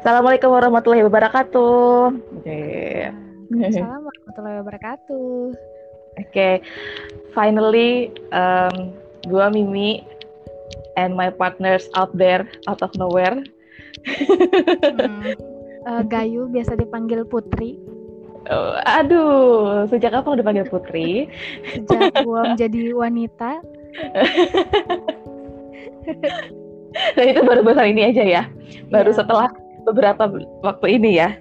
Assalamualaikum warahmatullahi wabarakatuh. Oke. Assalamualaikum warahmatullahi wabarakatuh. Oke, okay. finally, um, gua Mimi and my partners out there, out of nowhere. hmm. uh, Gayu biasa dipanggil Putri. Oh, aduh, sejak kapan udah panggil Putri? Sejak gua menjadi wanita. nah itu baru besar ini aja ya, baru yeah. setelah beberapa waktu ini ya.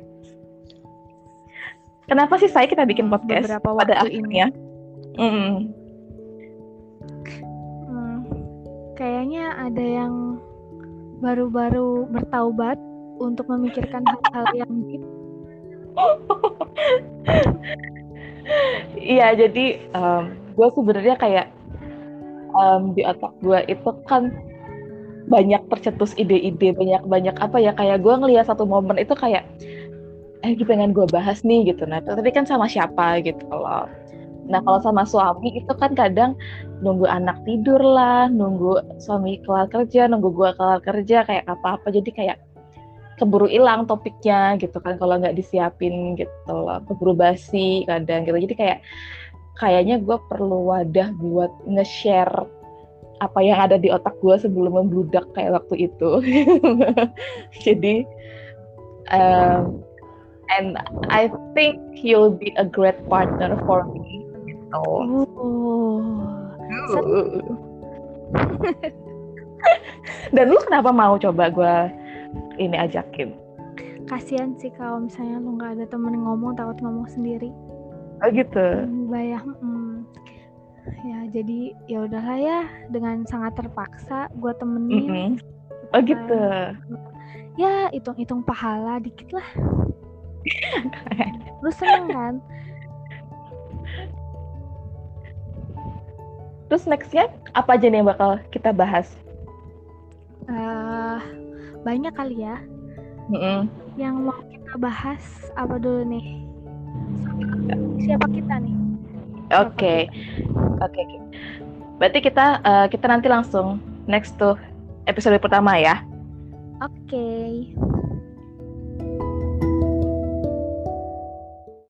Kenapa sih saya kita bikin podcast beberapa pada akhirnya? Mm. Hmm, kayaknya ada yang baru-baru bertaubat untuk memikirkan hal-hal yang deep. Iya, jadi um, gue sebenarnya kayak um, di otak gue itu kan banyak tercetus ide-ide banyak banyak apa ya kayak gue ngeliat satu momen itu kayak eh gitu pengen gue bahas nih gitu. Nah tapi kan sama siapa gitu loh. Nah kalau sama suami itu kan kadang nunggu anak tidur lah nunggu suami kelar kerja nunggu gue kelar kerja kayak apa-apa. Jadi kayak keburu hilang topiknya gitu kan kalau nggak disiapin gitu loh. Keburu basi kadang gitu. Jadi kayak kayaknya gue perlu wadah buat nge-share apa yang ada di otak gue sebelum membludak kayak waktu itu. Jadi, um, and I think you'll be a great partner for me. Gitu. Oh. Dan lu kenapa mau coba gue ini ajakin? Kasian sih kalau misalnya lu nggak ada temen ngomong takut ngomong sendiri. Oh gitu. Bayang. Hmm ya jadi ya udahlah ya dengan sangat terpaksa gue temenin. Mm -hmm. oh gitu. Ya hitung-hitung pahala dikit lah. Lu seneng kan? Terus nextnya apa aja nih yang bakal kita bahas? Uh, banyak kali ya. Mm -hmm. yang mau kita bahas apa dulu nih? Siapa kita nih? Oke, okay. Oke. Okay. Berarti kita uh, kita nanti langsung next tuh episode pertama ya. Oke. Okay.